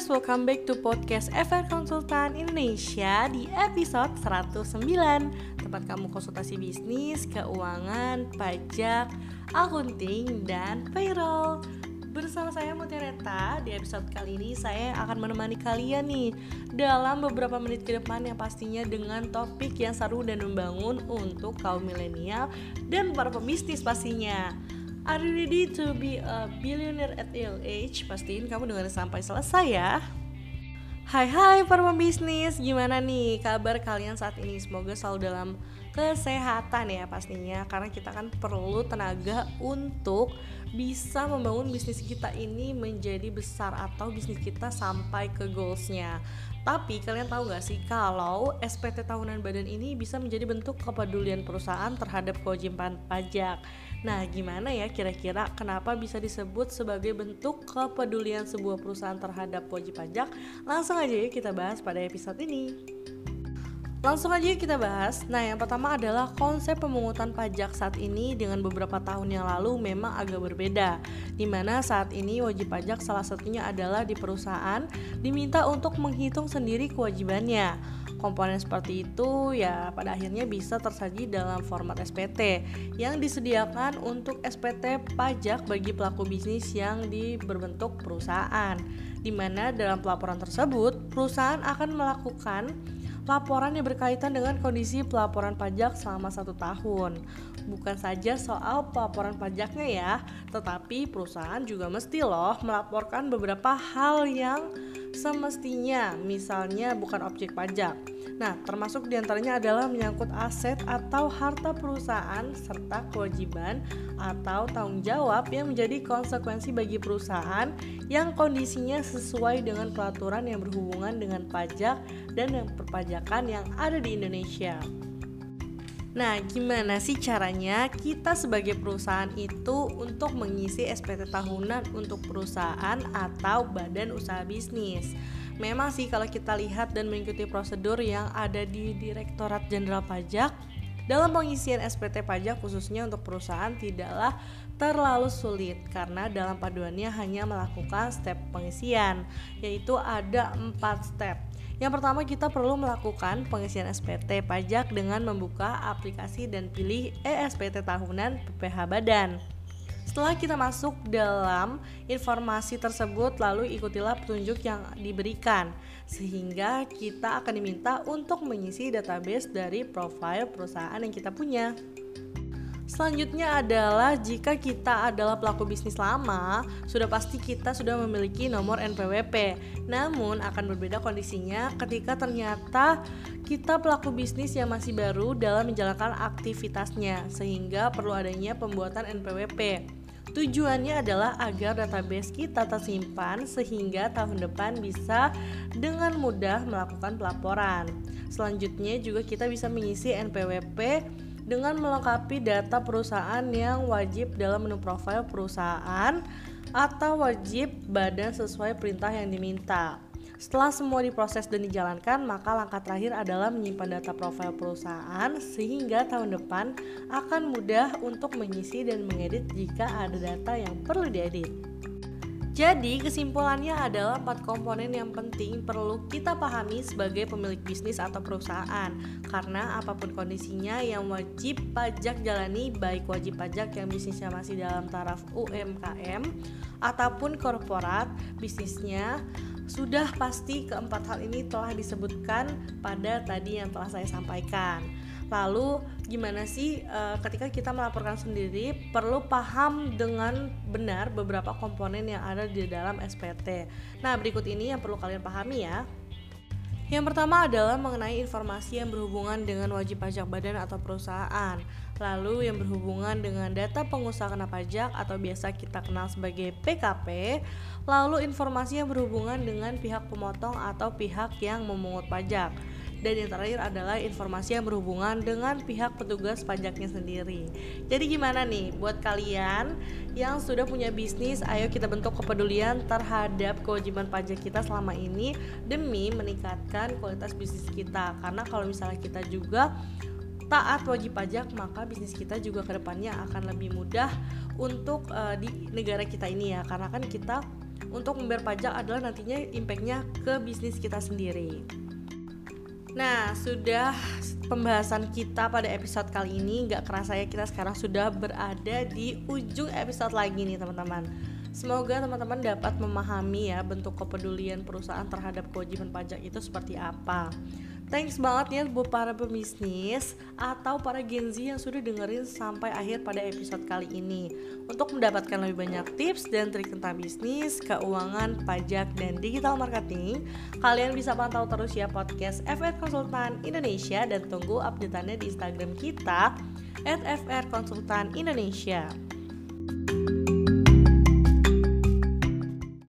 guys, welcome back to podcast FR Konsultan Indonesia di episode 109 Tempat kamu konsultasi bisnis, keuangan, pajak, akunting, dan payroll. Bersama saya Mutireta, di episode kali ini saya akan menemani kalian nih Dalam beberapa menit ke depan yang pastinya dengan topik yang seru dan membangun untuk kaum milenial dan para pebisnis pastinya Are you ready to be a billionaire at your age? Pastiin kamu dengar sampai selesai ya. Hai hai para pembisnis, gimana nih kabar kalian saat ini? Semoga selalu dalam kesehatan ya pastinya Karena kita kan perlu tenaga untuk bisa membangun bisnis kita ini menjadi besar Atau bisnis kita sampai ke goalsnya tapi kalian tahu gak sih kalau SPT tahunan badan ini bisa menjadi bentuk kepedulian perusahaan terhadap kewajiban pajak. Nah, gimana ya kira-kira kenapa bisa disebut sebagai bentuk kepedulian sebuah perusahaan terhadap wajib pajak? Langsung aja yuk kita bahas pada episode ini. Langsung aja kita bahas. Nah, yang pertama adalah konsep pemungutan pajak saat ini dengan beberapa tahun yang lalu memang agak berbeda. Di mana saat ini wajib pajak salah satunya adalah di perusahaan diminta untuk menghitung sendiri kewajibannya. Komponen seperti itu ya pada akhirnya bisa tersaji dalam format SPT yang disediakan untuk SPT pajak bagi pelaku bisnis yang di berbentuk perusahaan. Di mana dalam pelaporan tersebut perusahaan akan melakukan laporan yang berkaitan dengan kondisi pelaporan pajak selama satu tahun. Bukan saja soal pelaporan pajaknya ya, tetapi perusahaan juga mesti loh melaporkan beberapa hal yang semestinya, misalnya bukan objek pajak. Nah, termasuk di antaranya adalah menyangkut aset atau harta perusahaan serta kewajiban atau tanggung jawab yang menjadi konsekuensi bagi perusahaan yang kondisinya sesuai dengan peraturan yang berhubungan dengan pajak dan yang perpajakan yang ada di Indonesia. Nah, gimana sih caranya kita sebagai perusahaan itu untuk mengisi SPT tahunan untuk perusahaan atau badan usaha bisnis? Memang sih kalau kita lihat dan mengikuti prosedur yang ada di Direktorat Jenderal Pajak dalam pengisian SPT pajak khususnya untuk perusahaan tidaklah terlalu sulit karena dalam paduannya hanya melakukan step pengisian yaitu ada 4 step yang pertama kita perlu melakukan pengisian SPT pajak dengan membuka aplikasi dan pilih ESPT tahunan PPH Badan. Setelah kita masuk dalam informasi tersebut, lalu ikutilah petunjuk yang diberikan, sehingga kita akan diminta untuk mengisi database dari profil perusahaan yang kita punya. Selanjutnya adalah jika kita adalah pelaku bisnis lama, sudah pasti kita sudah memiliki nomor NPWP. Namun akan berbeda kondisinya ketika ternyata kita pelaku bisnis yang masih baru dalam menjalankan aktivitasnya, sehingga perlu adanya pembuatan NPWP. Tujuannya adalah agar database kita tersimpan sehingga tahun depan bisa dengan mudah melakukan pelaporan. Selanjutnya juga kita bisa mengisi NPWP dengan melengkapi data perusahaan yang wajib dalam menu profil perusahaan atau wajib badan sesuai perintah yang diminta. Setelah semua diproses dan dijalankan, maka langkah terakhir adalah menyimpan data profil perusahaan sehingga tahun depan akan mudah untuk mengisi dan mengedit jika ada data yang perlu diedit. Jadi kesimpulannya adalah empat komponen yang penting perlu kita pahami sebagai pemilik bisnis atau perusahaan. Karena apa pun kondisinya yang wajib pajak jalani baik wajib pajak yang bisnisnya masih dalam taraf UMKM Ataupun korporat bisnisnya sudah pasti keempat hal ini telah disebutkan pada tadi yang telah saya sampaikan Lalu gimana sih e, ketika kita melaporkan sendiri perlu paham dengan benar beberapa komponen yang ada di dalam SPT. Nah, berikut ini yang perlu kalian pahami ya. Yang pertama adalah mengenai informasi yang berhubungan dengan wajib pajak badan atau perusahaan. Lalu yang berhubungan dengan data pengusaha kena pajak atau biasa kita kenal sebagai PKP. Lalu informasi yang berhubungan dengan pihak pemotong atau pihak yang memungut pajak dan yang terakhir adalah informasi yang berhubungan dengan pihak petugas pajaknya sendiri. Jadi gimana nih buat kalian yang sudah punya bisnis, ayo kita bentuk kepedulian terhadap kewajiban pajak kita selama ini demi meningkatkan kualitas bisnis kita. Karena kalau misalnya kita juga taat wajib pajak, maka bisnis kita juga ke depannya akan lebih mudah untuk uh, di negara kita ini ya. Karena kan kita untuk membayar pajak adalah nantinya impactnya ke bisnis kita sendiri. Nah, sudah pembahasan kita pada episode kali ini Gak kerasa ya kita sekarang sudah berada di ujung episode lagi nih teman-teman. Semoga teman-teman dapat memahami ya bentuk kepedulian perusahaan terhadap kewajiban pajak itu seperti apa Thanks banget ya buat para pebisnis atau para Gen Z yang sudah dengerin sampai akhir pada episode kali ini. Untuk mendapatkan lebih banyak tips dan trik tentang bisnis, keuangan, pajak, dan digital marketing, kalian bisa pantau terus ya podcast FR Konsultan Indonesia dan tunggu updateannya di Instagram kita at FR Konsultan Indonesia.